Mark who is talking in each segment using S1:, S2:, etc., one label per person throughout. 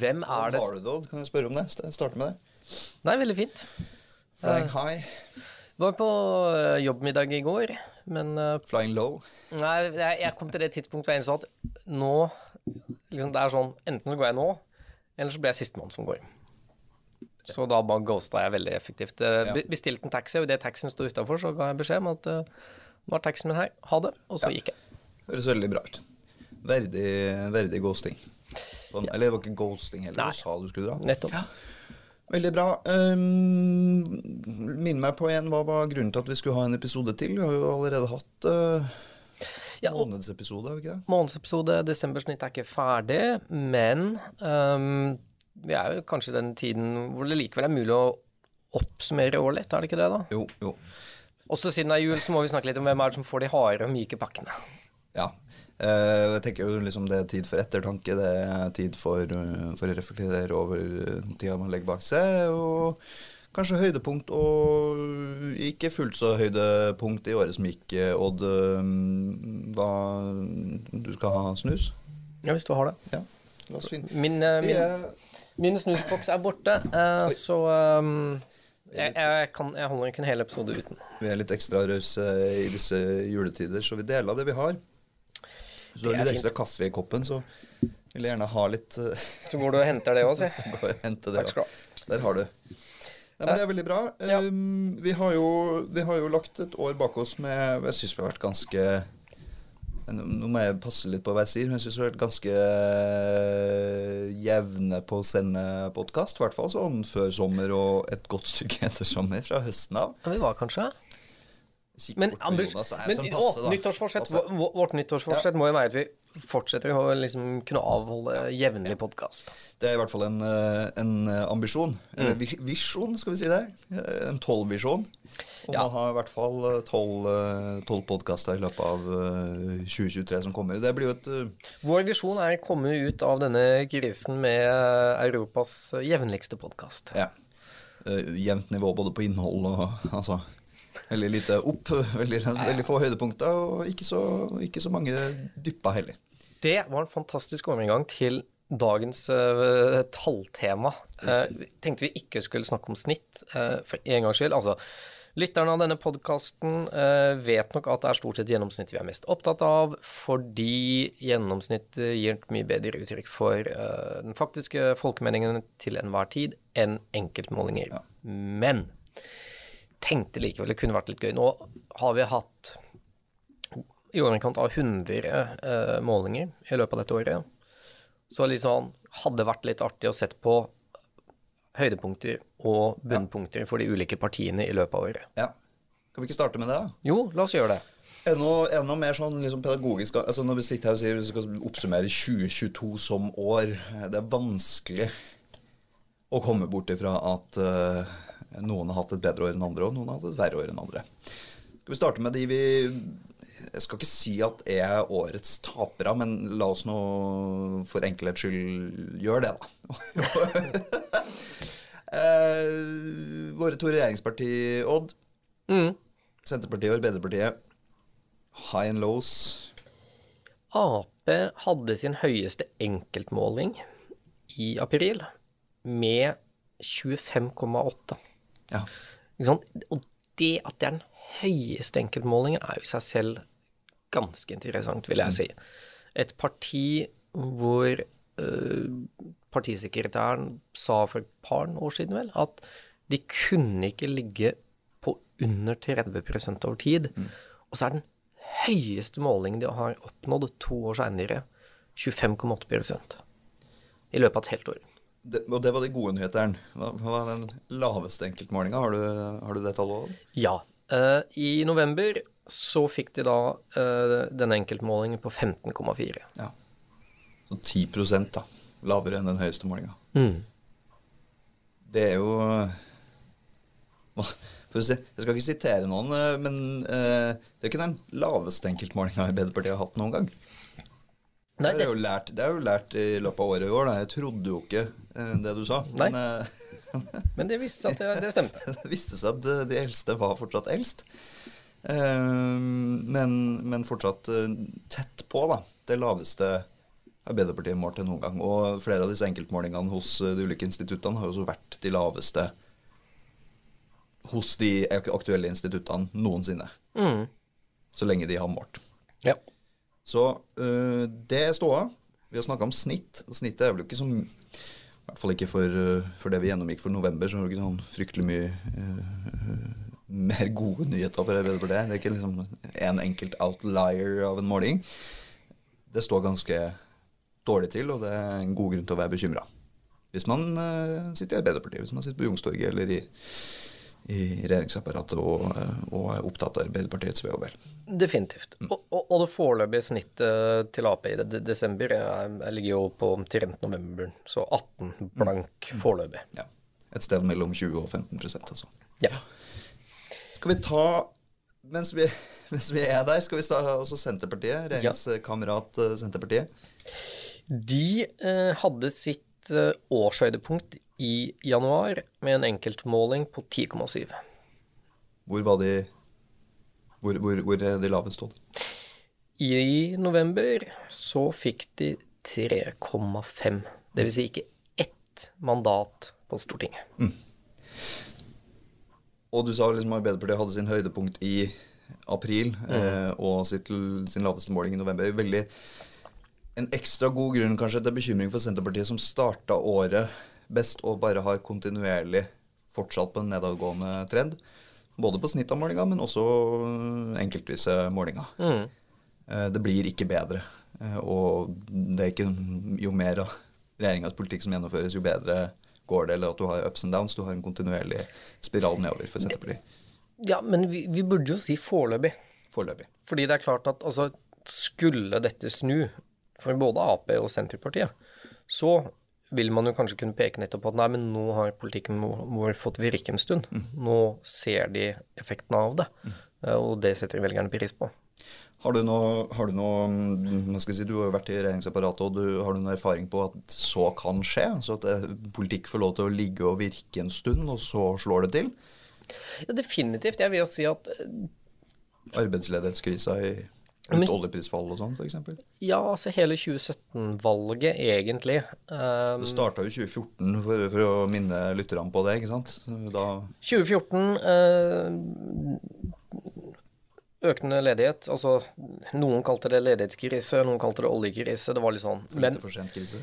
S1: Hvem er det
S2: Har du det, Kan jeg spørre om det? Starte med det.
S1: Nei, veldig fint.
S2: Flying high,
S1: Var på øh, jobbmiddag i går, men øh,
S2: flying low.
S1: Nei, jeg, jeg kom til det tidspunktet hvor jeg innså at nå liksom Det er sånn Enten så går jeg nå, eller så blir jeg sistemann som går. Så da bare ghosta jeg veldig effektivt. Eh, be- Bestilte en taxi, og idet taxien sto utafor, så ga jeg beskjed om at eh, nå er taxien min her, ha det. Og så gikk jeg.
S2: Høres veldig bra ut. Verdig, verdig ghosting. Sånn, Eller det var ikke ghosting heller, du sa du skulle dra.
S1: Nettopp.
S2: Veldig bra. Um, Minn meg på igjen, hva var grunnen til at vi skulle ha en episode til? Vi har jo allerede hatt uh,
S1: Ja,
S2: månedsepisode, har vi ikke det?
S1: månedsepisode, desembersnitt er ikke ferdig, men um, vi er jo kanskje i den tiden hvor det likevel er mulig å oppsummere året litt, er det ikke det, da?
S2: Jo, jo.
S1: Også siden det er jul, så må vi snakke litt om hvem er det som får de harde og myke pakkene.
S2: Ja. Eh, jeg tenker jo liksom det er tid for ettertanke, det er tid for, uh, for å reflektere over uh, tida man legger bak seg, og kanskje høydepunkt og ikke fullt så høydepunkt i året som gikk. eh, Odd, um, hva Du skal ha snus?
S1: Ja, hvis du har det.
S2: Ja. La oss finne
S1: Min, eh, min, min snusboks er borte, eh, så ehm, jeg, jeg, kan, jeg holder ikke en hel episode uten.
S2: Vi er litt ekstra rause i disse juletider, så vi deler det vi har. Hvis du har litt ekstra kaffe i koppen, så vil jeg gjerne ha litt uh,
S1: Så går du og henter det òg, si.
S2: Så går jeg og henter det.
S1: Takk skal du
S2: da. Der har du. Nei, men Det er veldig bra.
S1: Ja.
S2: Um, vi, har jo, vi har jo lagt et år bak oss med Jeg syns vi har vært ganske Nå må jeg passe litt på hva jeg sier, men jeg syns vi har vært ganske eh, jevne på å sende podkast. I hvert fall sånn før sommer og et godt stykke etter sommer, fra høsten av.
S1: Ja, vi var kanskje
S2: Kikk
S1: Men,
S2: bort på Jonas, er
S1: men
S2: sånn passe, da.
S1: nyttårsforsett, altså, vårt nyttårsforsett må jo være at vi fortsetter å liksom kunne avholde jevnlig podkast.
S2: Det er i hvert fall en, eh, en eh, ambisjon. Eller
S1: Mm.
S2: visjon, skal vi si det. Eh, En tolvvisjon. Om
S1: Ja.
S2: å ha i hvert fall tolv tolv podkaster i løpet av eh, 2023 som kommer. Det blir jo et
S1: Vår visjon er å komme ut av denne krisen med Europas jevnligste podkast.
S2: ja, jevnt nivå både på innhold og altså Veldig lite opp, veldig, veldig få høydepunkter, og ikke så, ikke så mange dypper heller.
S1: Det var en fantastisk overgang til dagens uh, talltema. Uh, tenkte vi ikke skulle snakke om snitt, uh, for en gangs skyld. Altså, lytterne av denne podkasten vet nok at det er stort sett gjennomsnittet vi er mest opptatt av, fordi gjennomsnittet gir et mye bedre uttrykk for den faktiske folkemeningen til enhver tid enn enkeltmålinger. Men tenkte likevel det kunne vært litt gøy. Nå har vi hatt i overkant av 100 eh, målinger i løpet av dette året. Så liksom, hadde det vært litt artig å sett på høydepunkter og bunnpunkter for de ulike partiene i løpet av året.
S2: Ja. Kan vi ikke starte med det, da?
S1: Jo, la oss gjøre det.
S2: Enda, enda mer sånn liksom pedagogisk altså Når vi sitter her og sier vi skal oppsummere 2022 som år Det er vanskelig å komme bort ifra at eh, noen har hatt et bedre år enn andre, og noen har hatt et verre år enn andre. Skal vi starte med de vi Jeg skal ikke si at er årets tapere, men la oss nå for enkelhets skyld gjøre det, da. eh, våre to regjeringsparti, Odd.
S1: Mm.
S2: Senterpartiet og Arbeiderpartiet. High and lows.
S1: Ap hadde sin høyeste enkeltmåling i april med 25,8.
S2: Ja.
S1: Og det at det er den høyeste enkeltmålingen, er jo i seg selv ganske interessant, vil jeg si. Et parti hvor øh, partisekretæren sa for et par år siden vel, at de kunne ikke ligge på under 30% over tid. Og så er den høyeste målingen de har oppnådd to år seinere, 25,8 i løpet av et helt år.
S2: Det, og det var de gode nyhetene. Hva, hva var den laveste enkeltmålinga? Har, du- har du det tallet? Også?
S1: Ja. Uh, I november så fikk de da uh, denne enkeltmålingen på 15,4.
S2: Ja. Så 10 da. Lavere enn den høyeste målinga.
S1: Mm.
S2: Det er jo For å si, Jeg skal ikke sitere noen, eh, men uh, det er ikke den laveste enkeltmålinga Arbeiderpartiet har hatt noen gang.
S1: Nei,
S2: det, har jo lært, det har jo lært i løpet av året i år. Da. Jeg trodde jo ikke eh, det du sa.
S1: Nei.
S2: Men eh,
S1: men det viste seg at det, det stemte.
S2: det viste seg at eh, de eldste var fortsatt eldst. Men, men fortsatt tett på, da. Det laveste Arbeiderpartiet målt enn noen gang. Og flere av disse enkeltmålingene hos de ulike instituttene har jo også vært de laveste hos de aktuelle instituttene noensinne.
S1: Mm.
S2: Så lenge de har målt.
S1: Ja.
S2: Så uh, det er ståa. Vi har snakka om snitt. Snittet er vel ikke som I hvert fall ikke for, uh, for det vi gjennomgikk for november, så er det ikke sånn fryktelig mye uh, mer gode nyheter for Arbeiderpartiet. Det er ikke liksom en enkelt outlier av en måling. Det står ganske dårlig til, og det er en god grunn til å være bekymra. Hvis man sitter i Arbeiderpartiet, hvis man sitter på Youngstorget eller i, i regjeringsapparatet og, og er opptatt av Arbeiderpartiets ve og vel.
S1: Definitivt. Og, og, og det foreløpige snittet til Ap i det, desember jeg ligger jo på omtrent november, så 18 blank foreløpig.
S2: Ja. Et sted mellom 20 og 15% altså.
S1: Ja.
S2: Skal vi ta mens vi, mens vi er der, skal vi ta også Senterpartiet, regjeringskamerat eh, Senterpartiet.
S1: De eh, hadde sitt eh, årshøydepunkt i januar med en enkeltmåling på 10,7.
S2: Hvor var de Hvor, hvor, hvor er de lavest stående?
S1: I november så fikk de 3,5. Det vil si ikke ett mandat på Stortinget.
S2: Og du sa liksom Arbeiderpartiet hadde sin høydepunkt i april eh, og sitt, sin laveste måling i november. Veldig En ekstra god grunn kanskje til bekymring for Senterpartiet, som starta året best og bare har kontinuerlig fortsatt på en nedadgående trend. Både på snitt av målinga, men også enkeltvise målinger. Mm. Det blir ikke bedre. Eh, Og det er ikke jo mer av regjeringas politikk som gjennomføres, jo bedre går det. Eller at du har ups and downs. Du har en kontinuerlig spiral nedover for Senterpartiet.
S1: Ja, men vi, vi burde jo si foreløpig.
S2: Foreløpig.
S1: Fordi det er klart at altså, skulle dette snu for både Ap og Senterpartiet, så vil man jo kanskje kunne peke nettopp på at nei, men nå har politikken vår fått virke en stund. Nå ser de effekten av det, mm. og det setter velgerne pris på.
S2: Har du noe, har du noe mm, hva skal jeg si, Du har jo vært i regjeringsapparatet, og du, har du noen erfaring på at så kan skje? Så at politikk får lov til å ligge og virke en stund, og så slår det til?
S1: Ja, definitivt. Jeg vil jo si at eh,
S2: Arbeidsledighetskrisa i rundt oljeprisfall og sånn, f.eks.
S1: ja, altså hele 2017-valget egentlig Um,
S2: Det starta jo i 2014, for, for å minne lytterne på det. ikke sant? Da
S1: 2014 uh, Økende ledighet. Altså, noen kalte det ledighetskrise, noen kalte det oljekrise. Det var litt sånn. Men,
S2: for sent krise.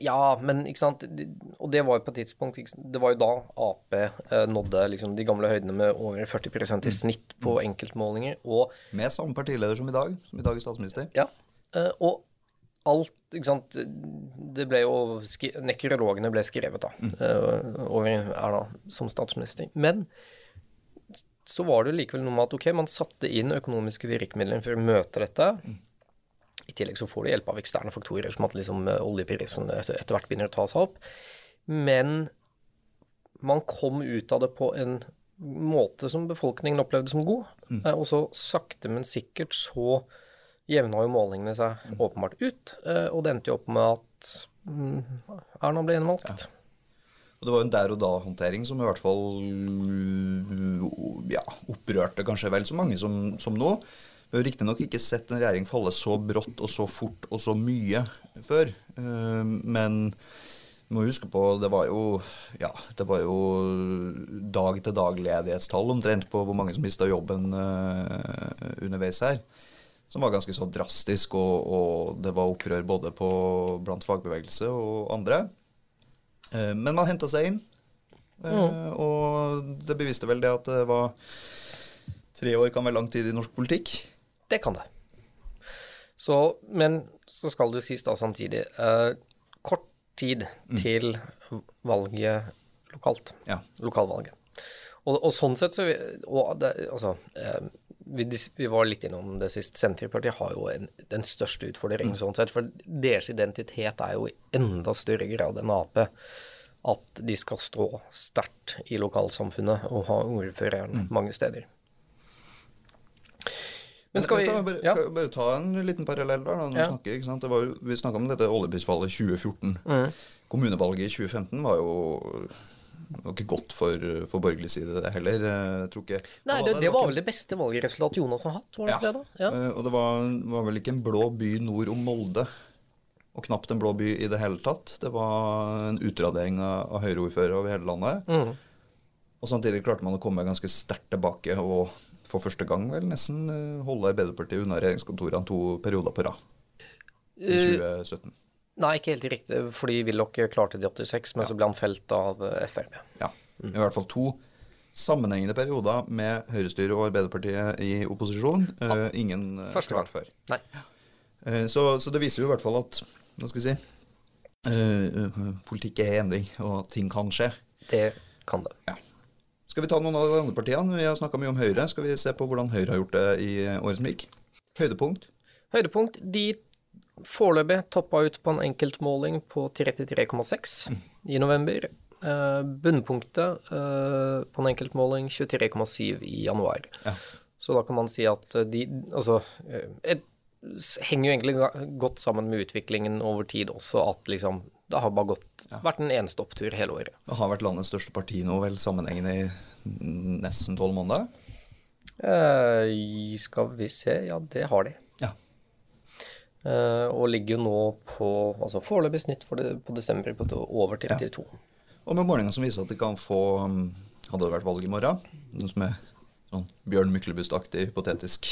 S1: Ja, men ikke sant. Og det var jo på et tidspunkt? Det var jo da Ap eh, nådde liksom de gamle høydene med over 40 i snitt på enkeltmålinger. Og
S2: Med samme partileder som i dag, som i dag er statsminister.
S1: Ja, eh, og alt, ikke sant Det ble jo Nekrologene ble skrevet da eh, over Erna som statsminister. Men så var det jo likevel noe med at ok, man satte inn økonomiske virkemidler for å møte dette. I tillegg så får du hjelp av eksterne faktorer, som at liksom eh, oljeprisen etter, etter hvert begynner å ta seg opp. Men man kom ut av det på en måte som befolkningen opplevde som god. Mm. Og så sakte, men sikkert så jevna jo målingene seg åpenbart ut. eh, Og det endte jo opp med at mm, Erna ble gjenvalgt.
S2: Og det var en der og da-håndtering som i hvert fall ja, opprørte kanskje vel så mange som, som nå. Vi har riktignok ikke sett en regjering falle så brått og så fort og så mye før. Eh, Men må huske på, det var jo ja, det var jo dag-til-dag-ledighetstall omtrent på hvor mange som mista jobben eh, underveis her. Som var ganske så drastisk, og, og det var opprør både på, blant fagbevegelse og andre. Eh, Men man henta seg inn, mm. og det beviste vel det at det var Tre år kan være lang tid i norsk politikk.
S1: Det kan det. Så, men så skal det sies da samtidig eh, kort tid til valget lokalt.
S2: Ja.
S1: Lokalvalget. Og, og sånn sett så vi- og det, Altså, eh, vi, vi var litt innom det sist. Senterpartiet har jo en, den største utfordringen sånn sett. For deres identitet er jo i enda større grad enn Ap at de skal stå sterkt i lokalsamfunnet og ha ordføreren mange steder. Men skal vi
S2: bare,
S1: ja.
S2: kan bare ta en liten parallell der? da, når vi
S1: Ja.
S2: snakker, ikke sant? Det var jo, vi snakka om dette oljeprisfallet 2014.
S1: Mm.
S2: Kommunevalget i 2015 var jo var ikke godt for, for borgerlig side, det heller. Jeg tror ikke
S1: Nei, det, det
S2: var
S1: vel det beste valgresultatet Jonas har hatt, var det
S2: Ja.
S1: det da? Ja.
S2: Eh, Og det var, var vel ikke en blå by nord om Molde. og knapt en blå by i det hele tatt. Det var en utradering av, av Høyre-ordførere over hele landet.
S1: Mm.
S2: Og samtidig klarte man å komme ganske sterkt tilbake og for første gang vel nesten eh, holde Arbeiderpartiet unna regjeringskontorene to perioder på rad i
S1: Eh,
S2: 2017.
S1: Nei, ikke helt riktig, fordi Willoch klarte det i 86, men så ble han felt av eh, Frp.
S2: Ja. I hvert fall to sammenhengende perioder med Høyrestyret og Arbeiderpartiet i opposisjon. Eh, ingen eh,
S1: Første gang.
S2: før.
S1: Nei.
S2: Eh, så, så det viser jo i hvert fall at Hva skal jeg si eh, eh, Politikk er endring, og at ting kan skje.
S1: Det kan det.
S2: Skal vi ta noen av de andre partiene? Vi har snakka mye om Høyre. Skal vi se på hvordan Høyre har gjort det i året som gikk? Høydepunkt.
S1: Høydepunkt. De foreløpig toppa ut på en enkeltmåling på 33,6 i november. Eh, bunnpunktet eh, på en enkeltmåling 23,7 i januar.
S2: Ja.
S1: Så da kan man si at eh, de Altså et, henger jo egentlig godt sammen med utviklingen over tid også, at liksom det har bare gått, vært en eneste opptur hele året.
S2: Det har vært landets største parti nå, vel sammenhengende i nesten tolv måneder.
S1: Eh, skal vi se, ja det har de.
S2: Ja.
S1: Eh, og ligger jo nå på altså foreløpig snitt for det, på desember på over 32.
S2: Og med målinga som viser at det kan få um, Hadde det vært valg i morgen, noe som er sånn Bjørn Myklebust-aktig hypotetisk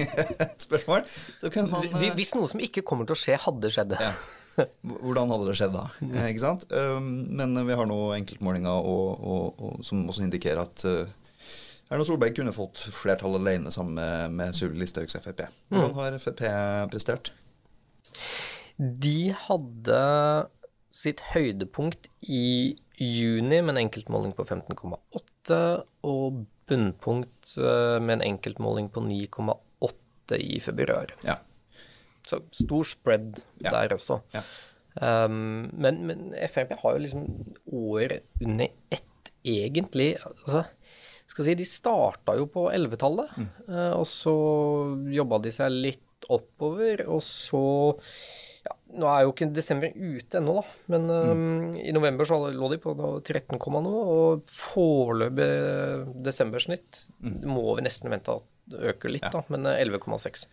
S2: spørsmål, så kunne man eh,
S1: Hvis noe som ikke kommer til å skje, hadde skjedd.
S2: Ja. Hvordan hadde det skjedd da? Eh, Ikke sant? Um, Men vi har nå enkeltmålinger og, og, og, som også indikerer at uh, Erna Solberg kunne fått flertall alene sammen med, med Sylvi Listhaugs Frp. Hvordan har Frp prestert?
S1: De hadde sitt høydepunkt i juni med en enkeltmåling på 15,8 og bunnpunkt eh, med en enkeltmåling på 9,8 i februar.
S2: Ja.
S1: Så stor spread
S2: Ja.
S1: der også.
S2: Ja.
S1: Um, men, men Frp har jo liksom år under ett, egentlig. Altså, skal si, de starta jo på 11-tallet, eh, og så jobba de seg litt oppover, og så ja, Nå er jo ikke desember ute ennå, da, men um, i november så lå de på da 13, noe, og foreløpig desembersnitt må vi nesten vente at det øker litt, da, men eh, 11,6.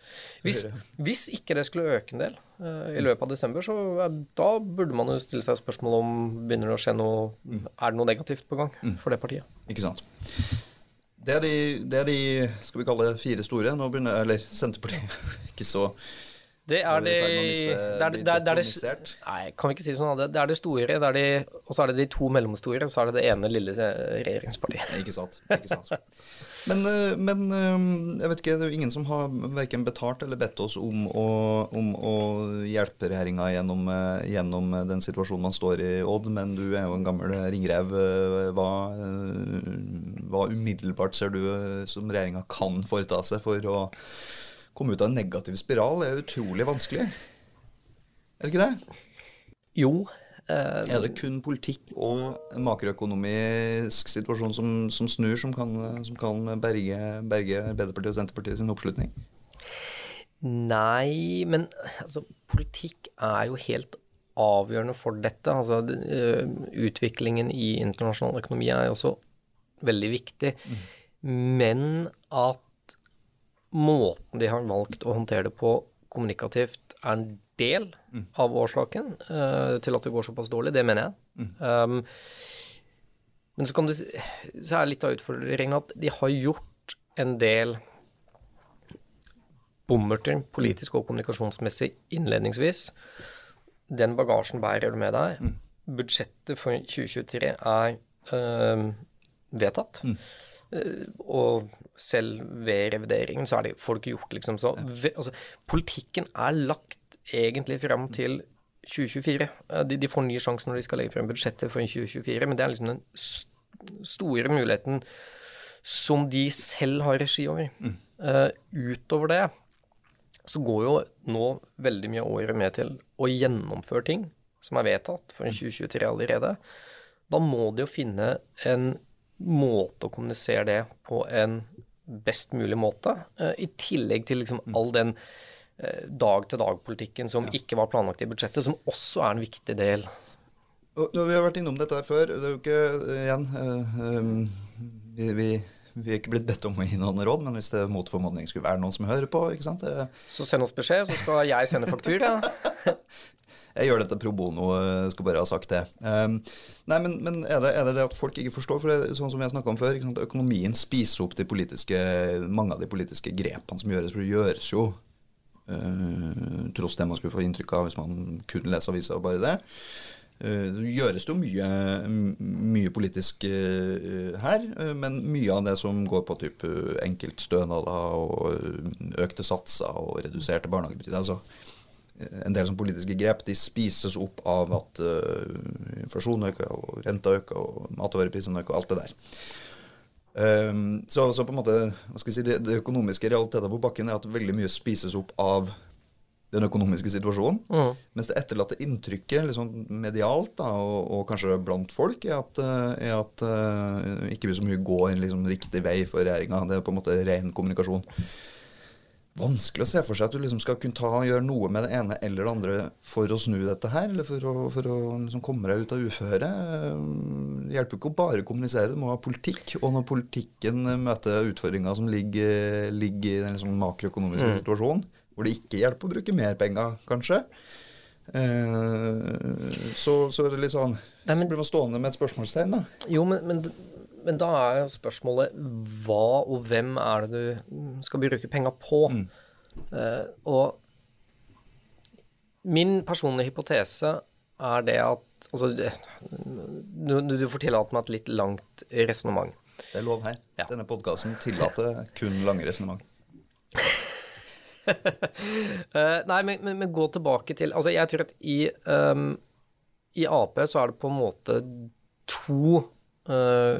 S1: Hvis, hvis ikke det skulle øke en del uh, i løpet av desember, så uh, da burde man jo stille seg spørsmål om begynner det å skje noe Er det noe negativt på gang for det partiet?
S2: Ikke sant. Det er, de, det er de, skal vi kalle det, fire store. Nå begynner, eller Senterpartiet, ikke så
S1: Det er det det, det, er det. Nei, kan vi ikke si det sånn? Det, det er det store, det er de, og så er det de to mellomstore, og så er det det ene lille eh, regjeringspartiet.
S2: Ikke sant. Ikke sant. Men, eh, men eh, jeg vet ikke, det er jo ingen som har verken betalt eller bedt oss om å, om å hjelpe regjeringa gjennom, gjennom den situasjonen man står i, Odd. Men du er jo en gammel ringrev. Hva, hva umiddelbart ser du som regjeringa kan foreta seg for å komme ut av en negativ spiral? Er utrolig vanskelig. Er det ikke det?
S1: Jo. Eh,
S2: Er det kun politikk og makroøkonomisk situasjon som, som snur, som kan, som kan berge, berge Arbeiderpartiet og Senterpartiet sin oppslutning?
S1: Nei, men altså, politikk er jo helt avgjørende for dette. Altså, øh, utviklingen i internasjonal økonomi er jo også veldig viktig. Men at måten de har valgt å håndtere det på kommunikativt, er en del av årsaken uh, til at det går såpass dårlig. Det mener jeg. Um, men så, du, så er litt av utfordringen at de har gjort en del bommerter politisk og kommunikasjonsmessig innledningsvis. Den bagasjen bærer du med deg. Budsjettet for 2023 er øhm, vedtatt. Eh, og selv ved revideringen så er det folk gjort liksom så altså, Politikken er lagt egentlig fram til 2024. Eh, De, de får ny sjanse når de skal legge frem budsjettet for 2024, men det er liksom den st store muligheten som de selv har regi over. Eh, utover det så går jo nå veldig mye av året med til å gjennomføre ting som er vedtatt for 2023 allerede. Da må de jo finne en måte å kommunisere det på en best mulig måte, eh, i tillegg til liksom all den eh, dag-til-dag-politikken som ikke var planlagt i budsjettet, som også er en viktig del.
S2: Og, vi har vært innom dette før. Det er jo ikke eh, igjen um, vi, vi, vi er ikke blitt bedt om å gi noen råd, men hvis det mot formodning skulle være noen som hører på ikke sant?
S1: Så send oss beskjed, så skal jeg sende faktur.
S2: Jeg gjør dette pro bono, jeg skal bare ha sagt det. Um, nei, men, men er, det, er, det, det at folk ikke forstår? For det, sånn som har snakka om før, økonomien spiser opp de politiske, mange av de politiske grepene som gjøres. For det gjøres jo, uh, tross det man skulle få inntrykk av hvis man kun leser avisa og bare det. Uh, det gjøres jo mye, mye politisk her, men mye av det som går på type enkeltstønader og økte satser og reduserte barnehagepriser altså, En del sånn politiske grep de spises opp av at inflasjonen øker, og renta øker, og matvareprisene øker, og alt det der. Um, så, så, på en måte, hva skal jeg si, det, det økonomiske realiteter på bakken er at veldig mye spises opp av den økonomiske situasjonen. Mm. Mens det etterlatte inntrykket liksom medialt da, og, og, kanskje blant folk er at, er at uh, ikke så mye går liksom, riktig vei for regjeringa. Det er på en måte ren kommunikasjon. Vanskelig å se for seg at du liksom skal kunne ta og gjøre noe med det ene eller det andre for å snu dette her, eller for å, for å liksom komme deg ut av uføre. Det hjelper ikke å bare kommunisere, det må ha politikk. Og når politikken møter utfordringer som ligger, ligger i den liksom makroøkonomiske mm. situasjonen, hvor det ikke hjelper å bruke mer penger, kanskje. Eh, så, så, er det litt sånn Nei, men, blir man stående med et spørsmålstegn, da.
S1: Jo, men, men, men, da er jo spørsmålet hva og hvem er det du skal bruke penger på? Mm. Uh, og min personlige hypotese er det at Altså, du, du får tillate meg et litt langt resonnement.
S2: Det er lov her. Ja. Denne podkasten tillater kun lange resonnement.
S1: uh, nei, men, men, men, gå tilbake til Altså, jeg tror at i, um, i Ap så er det på en måte to uh,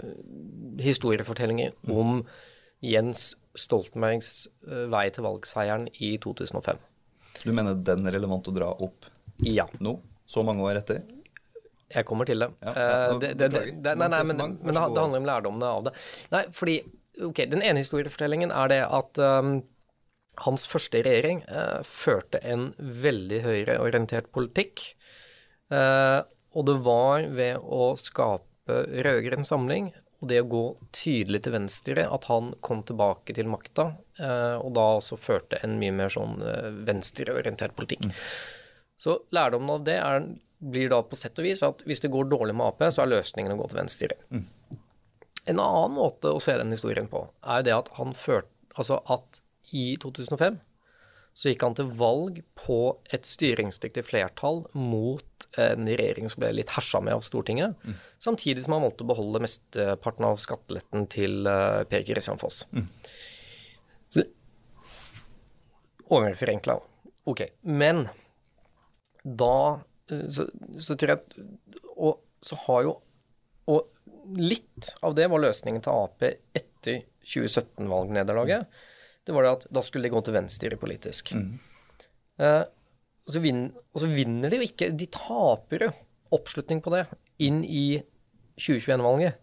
S1: historiefortellinger mm. om Jens Stoltenbergs uh, vei til valgseieren i 2005.
S2: Du mener den er relevant å dra opp
S1: ja.
S2: nå? Så mange år etter?
S1: Jeg kommer til det. Ja, ja, det, det, det nei, nei, men, men det, handler om lærdommene av det. Nei, fordi ok, Den ene historiefortellingen er det at um, hans første regjering uh, førte en veldig høyreorientert politikk. Uh, og det var ved å skape rød-grønn samling og det å gå tydelig til venstre at han kom tilbake til makta, eh, og da også førte en mye mer sånn eh, venstreorientert politikk. Mm. Så lærdommen av det er, blir da på sett og vis at hvis det går dårlig med Ap, så er løsningen å gå til venstre. Mm. En annen måte å se den historien på er det at han førte Altså at i 2005 så gikk han til valg på et styringsdyktig flertall mot en regjering som ble litt hersa med av Stortinget, mm. samtidig som han valgte å beholde mesteparten av skatteletten til uh, Per Kristian Foss. Mm. Overforenkla. Ok. Men da uh, så, så, tror jeg at Og så har jo Og litt av det var løsningen til Ap etter 2017-valgnederlaget. Mm det var det at da skulle de gå til venstre politisk. Mm. Eh, og, så vinner, og, så vinner, de jo ikke De taper jo oppslutning på det inn i 2021-valget,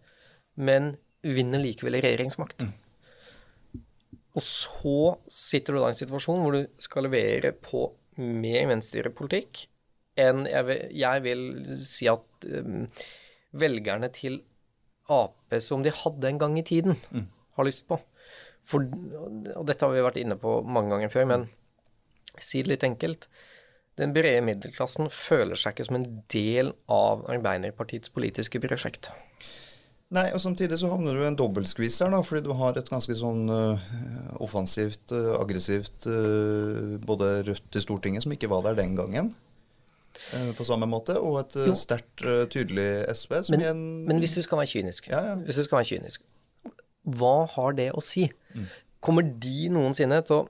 S1: men vinner likevel regjeringsmakt. Mm. Og så sitter du da i en situasjon hvor du skal levere på mer venstrepolitikk enn jeg vil, jeg vil si at um, velgerne til Ap, som de hadde en gang i tiden, mm. har lyst på. For, og dette har vi vært inne på mange ganger før, men si det litt enkelt. Den brede middelklassen føler seg ikke som en del av Arbeiderpartiets politiske prosjekt.
S2: Nei, og samtidig så havner du i en dobbeltskvis her, da, fordi du har et ganske sånn uh, offensivt, uh, aggressivt uh, både Rødt i Stortinget, som ikke var der den gangen, på samme måte, og et sterkt, tydelig SV.
S1: Men, igjen men, hvis du skal være kynisk, ja, ja. hvis du skal være kynisk, hva har det å si? Mm. Kommer de noensinne til å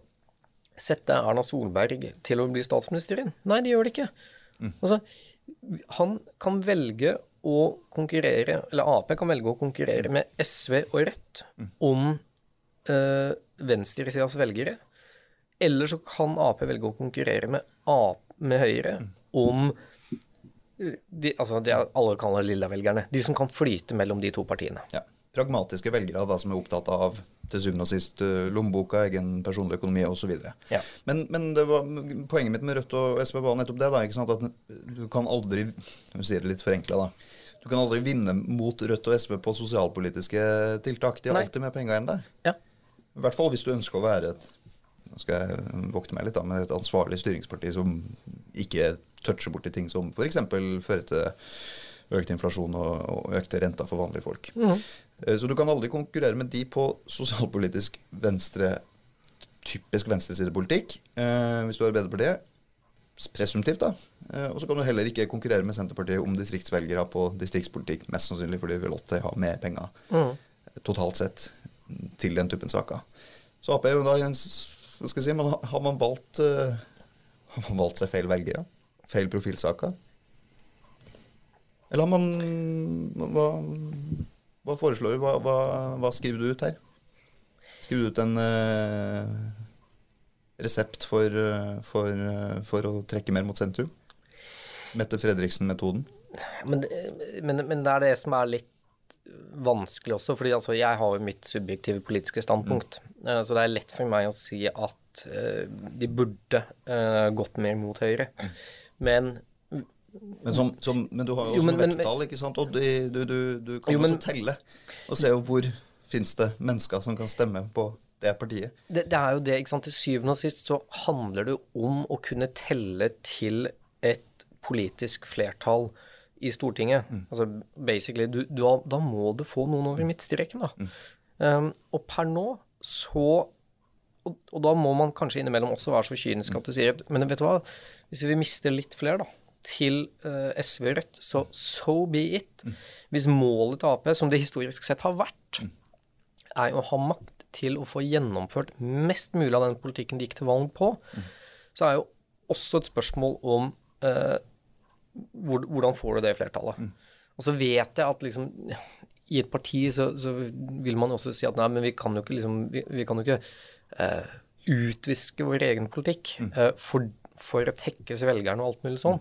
S1: sette Erna Solberg til å bli statsminister igjen? Nei, de gjør det ikke. Mm. Altså, han kan velge å konkurrere, eller Ap kan velge å konkurrere med SV og Rødt mm. om øh, venstresidas velgere. Eller så kan Ap velge å konkurrere med, AP, med Høyre mm. om de, altså de alle kaller lilla-velgerne. De som kan flyte mellom de to partiene.
S2: Ja pragmatiske velgere da, som er opptatt av til syvende og sist eh, lommeboka, egen personlig økonomi osv. Ja. Men, men var, poenget mitt med Rødt og SV var nettopp det. da, ikke sant, at Du kan aldri du sier det litt forenkla, da. Du kan aldri vinne mot Rødt og SV på sosialpolitiske tiltak. De har Nei. alltid mer penger enn deg. Ja. I hvert fall hvis du ønsker å være et nå skal jeg vokte meg litt da, men et ansvarlig styringsparti som ikke toucher borti ting som f.eks. fører til økt inflasjon og, og økte renter for vanlige folk.
S1: Mhm.
S2: Eh, Så du kan aldri konkurrere med de på sosialpolitisk venstre, typisk venstresidepolitikk, eh, hvis du er Arbeiderpartiet. Presumptivt, da. Eh, og så kan du heller ikke konkurrere med Senterpartiet om distriktsvelgere på distriktspolitikk, mest sannsynlig fordi vi vil alltid ha mer penger eh, totalt sett til den typen saker. Så Ap er jo da en Hva skal jeg si, man, har- har man valgt uh, Har man valgt seg feil velgere? Feil profilsaker? Eller har man Hva, hva foreslår du? Hva, hva, hva skriver du ut her? Skriver du ut en eh, resept for, eh, for, eh, for å trekke mer mot sentrum? Mette Fredriksen-metoden?
S1: Men, men, men det er det som er litt vanskelig også, fordi altså, jeg har jo mitt subjektive politiske standpunkt. Mm. Så det er lett for meg å si at uh, de burde uh, gått mer mot høyre. Men
S2: Men, som, som, men du har jo
S1: Jo,
S2: også
S1: men-
S2: vekttall, ikke sant? Og du, du, du, du kan
S1: Jo, men-
S2: også telle og se jo hvor fins det mennesker som kan stemme på det partiet.
S1: det, det er jo det, ikke sant. Til syvende og sist så handler det om å kunne telle til et politisk flertall i Stortinget. Altså basically, du, du, da må du få noen over midtstreken, da. Um, og per nå så og, og da må man kanskje innimellom også være så kynisk at du sier Men vet du hva, hvis vi mister litt flere, da, til uh, SV og Rødt, så so be it. Hvis målet til Ap, som det historisk sett har vært, er å ha makt til å få gjennomført mest mulig av den politikken de gikk til valg på, så er jo også et spørsmål om uh, hvor, hvordan får du det flertallet. Og så vet jeg at liksom i et parti så, så vil man også si at nei, men vi kan jo ikke liksom Vi, vi kan jo ikke uh, utviske vår egen politikk eh, for, for å tekkes velgerne og alt mulig sånn.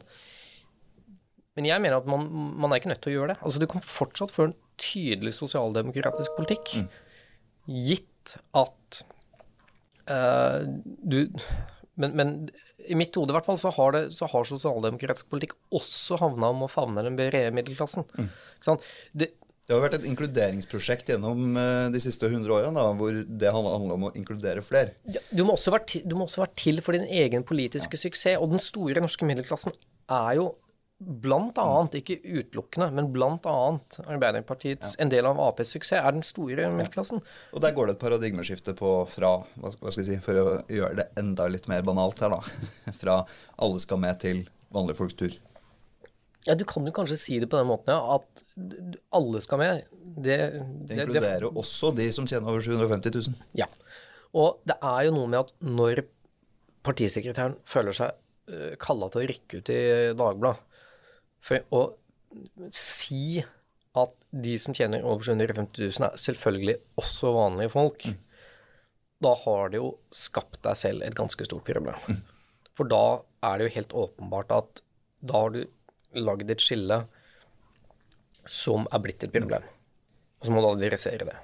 S1: Men jeg mener at man, man er ikke nødt til å gjøre det. Altså Du kan fortsatt føre en tydelig sosialdemokratisk politikk, gitt at uh, du men, men i mitt hode i hvert fall så har, det, så har sosialdemokratisk politikk også havna om å favne den brede middelklassen. Sant? Det,
S2: Det har vært et inkluderingsprosjekt gjennom eh, de siste 100 årene, da, hvor det handler om å inkludere flere.
S1: Ja, Du må, til, du må også være til for din egen politiske suksess. Og den store norske middelklassen er jo blant annet, ikke utelukkende, men blant annet Arbeiderpartiets En del av Aps suksess er den store middelklassen.
S2: Og der går det et paradigmeskifte på fra hva skal jeg si, For å gjøre det enda litt mer banalt her, da. Fra alle skal med til vanlige folks tur.
S1: Ja, du kan jo kanskje si det på den måten, ja, at alle skal med. Det,
S2: Det inkluderer også de som tjener over 750 000.
S1: Ja. Og det er jo noe med at når partisekretæren føler seg uh, kalla til å rykke ut i Dagbladet for å si at de som tjener over 750 000 er selvfølgelig også vanlige folk, da har det jo skapt deg selv et ganske stort problem. For da er det jo helt åpenbart at da har du lagd et skille som er blitt et problem. Og så må du adressere det.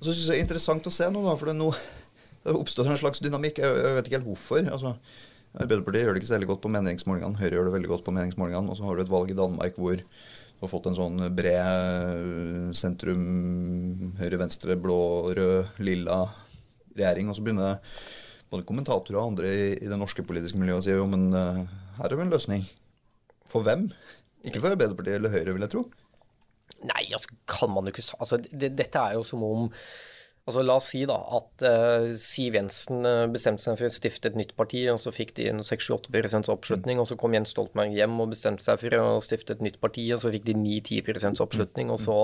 S2: Så synes jeg det er interessant å se nå, da, for det, er nå, det oppstått en slags dynamikk. Jeg, jeg vet ikke helt hvorfor. altså Arbeiderpartiet gjør det ikke særlig godt på meningsmålingene. Høyre gjør det veldig godt på meningsmålingene. Og så har du et valg i Danmark hvor du har fått en sånn bred sentrum, høyre, venstre, blå, rød, lilla regjering. Og så begynner både kommentatorer og andre i, det norske politiske miljøet å si jo, men eh, her er vel en løsning. For hvem? Ikke for Arbeiderpartiet eller Høyre, vil jeg tro.
S1: Nei, altså kan man jo ikke altså, det, Dette er jo som om altså La oss si da at uh, Siv Jensen eh, bestemte seg for å stifte et nytt parti, og så fikk de en 6-8 oppslutning. Og så kom Jens Stoltenberg hjem og bestemte seg for å stifte et nytt parti, og så fikk de 9-10 oppslutning. Og så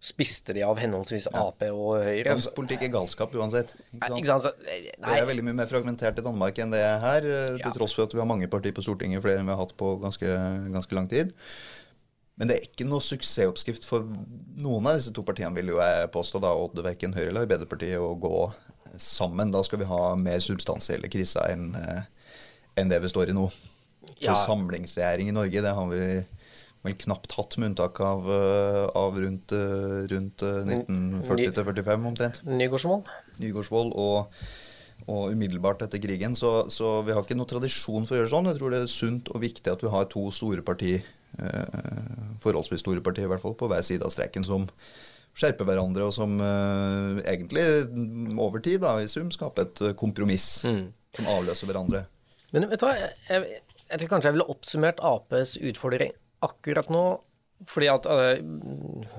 S1: spiste de av henholdsvis Ap og Høyre.
S2: Dansk politikk er galskap uansett. Ikke sant?
S1: Ikke sant? Eh,
S2: Det er veldig mye mer fragmentert i Danmark enn det er her, til
S1: Ja.
S2: tross for at vi har mange partier på Stortinget, flere enn vi har hatt på ganske, ganske lang tid. Men det er ikke noe suksessoppskrift for noen av disse to partiene, vil jo jeg påstå, da, Odd, verken Høyre eller Arbeiderpartiet, å gå sammen. Da skal vi ha mer substansielle kriser enn eh, enn det vi står i nå. For
S1: Ja.
S2: samlingsregjering i Norge, det har vi vel knapt hatt, med unntak av, eh, av rundt, eh, rundt eh, 1940 til 45 omtrent.
S1: Nygårdsvold.
S2: Nygårdsvold og, og umiddelbart etter krigen. Så, så vi har ikke noe tradisjon for å gjøre sånn. Jeg tror det er sunt og viktig at vi har to store parti, eh, forholdsvis store partier i hvert fall, på hver side av streken, som skjerper hverandre, og som eh, egentlig mm, over tid da, i sum skaper et kompromiss kompromiss som avløser hverandre.
S1: Men vet du hva, jeg, jeg, Jeg tror kanskje jeg ville oppsummert Aps utfordring akkurat nå. Fordi at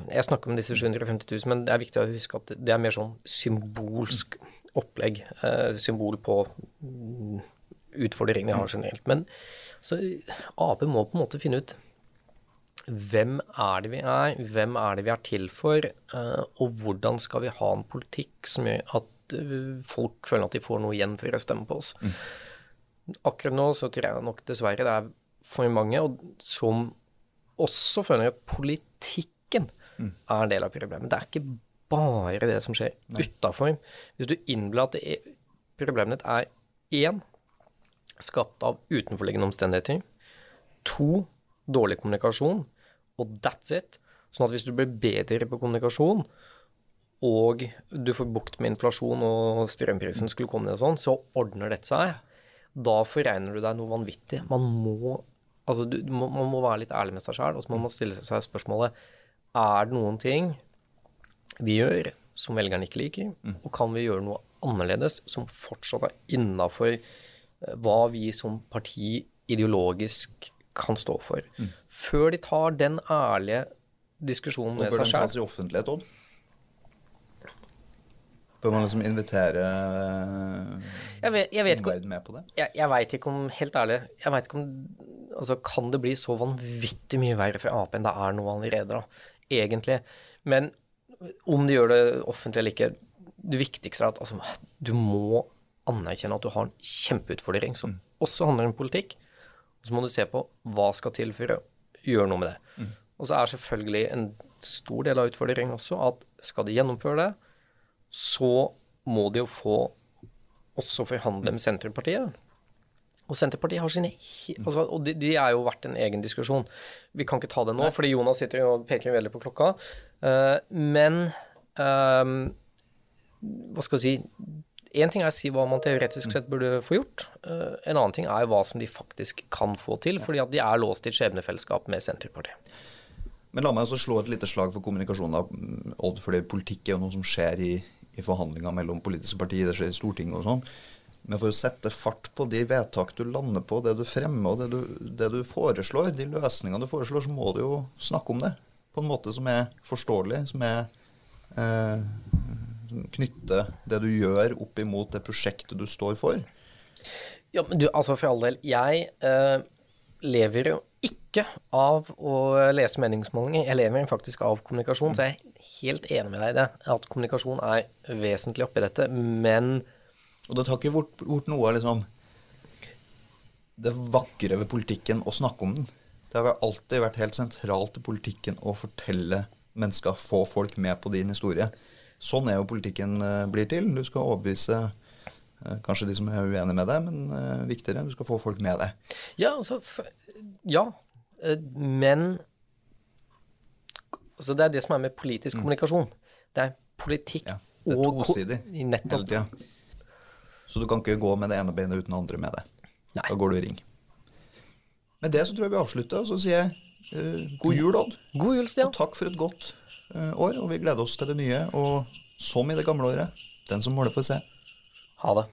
S1: Jeg snakker om disse 750 000, men det er viktig å huske at det er mer sånn symbolsk opplegg. symbol på mm, utfordringene jeg har generelt. Men så Ap må på en måte finne ut hvem er det vi er, hvem er det vi er til for, øh, og hvordan skal vi ha en politikk som gjør at øh, folk føler at de får noe igjen for å stemme på oss. Akkurat nå så tror jeg nok dessverre det er for mange og som også føler at politikken er en del av problemet. Det er ikke bare det som skjer utafor. Hvis du innbiller at er, problemet ditt er én skapt av utenforliggende omstendigheter, to dårlig kommunikasjon, og that's it. Sånn at hvis du blir bedre på kommunikasjon, og du får bukt med inflasjon og strømprisen skulle komme ned og sånn, så ordner dette seg. Da foregner du deg noe vanvittig. Man må, altså du, du må, man må være litt ærlig med seg sjøl, og så må man stille seg spørsmålet er det noen ting vi gjør som velgerne ikke liker, og kan vi gjøre noe annerledes som fortsatt er innafor hva vi som parti ideologisk kan stå for. Før de tar den ærlige diskusjonen med
S2: bør
S1: seg
S2: den tas i offentlighet, Odd? Bør man liksom invitere
S1: Jeg, vet- jeg vet ikke
S2: med på det?
S1: jeg, jeg veit ikke om Helt ærlig, jeg veit ikke om Altså, kan det bli så vanvittig mye verre for Ap enn det er nå allerede, da? Egentlig. Men om de gjør det offentlig eller ikke, det viktigste er at altså, du må anerkjenne at du har en kjempeutfordring som også handler om politikk. Og så må du se på hva skal til for å gjøre noe med det. Og så er selvfølgelig en stor del av utfordringen også at skal de gjennomføre det, så må de jo få også forhandle med Senterpartiet. Og Senterpartiet har sine altså, Og de, de er jo verdt en egen diskusjon. Vi kan ikke ta det nå, fordi Jonas sitter og peker veldig på klokka. Uh, men um, hva skal jeg si Én ting er å si hva man teoretisk sett burde få gjort. Eh, en annen ting er hva som de faktisk kan få til, fordi at de er låst i et skjebnefellesskap med Senterpartiet.
S2: Men la meg også slå et lite slag for kommunikasjon, da, Odd. fordi politikk er jo noe som skjer i, i forhandlinger mellom politiske partier, det skjer i Stortinget og sånn. Men for å sette fart på de vedtak du lander på, det du fremmer og det du, det du foreslår, de løsningene du foreslår, så må du jo snakke om det på en måte som er forståelig, som er eh, som knytter det du gjør opp imot det prosjektet du står for.
S1: Ja, men du, altså for all del. Jeg eh, lever jo ikke av å lese meningsmålinger. Jeg lever faktisk av kommunikasjon, så jeg er helt enig med deg i det. At kommunikasjon er vesentlig oppi dette. Men
S2: Og det tar ikke bort, bort noe av liksom, det vakre ved politikken å snakke om den. Det har alltid vært helt sentralt i politikken å fortelle mennesker, få folk med på din historie. Sånn er jo politikken eh, blir til. Du skal overbevise eh, kanskje de som er uenige med deg, men eh, viktigere, du skal få folk med deg.
S1: ja, altså Ja. Men altså Det er det som er med politisk kommunikasjon. Det er politikk
S2: Ja, det er
S1: og
S2: tosidig
S1: Nettopp.
S2: Ja. Så du kan ikke gå med det ene beinet uten det andre med det.
S1: Nei.
S2: Da går du i ring. Med det så tror jeg vi avslutter, og så sier jeg uh, god jul, Odd.
S1: God jul, Stian.
S2: Og takk for et godt år, og vi gleder oss til det nye. Og som i det gamle året, den som måler får se.
S1: Ha det.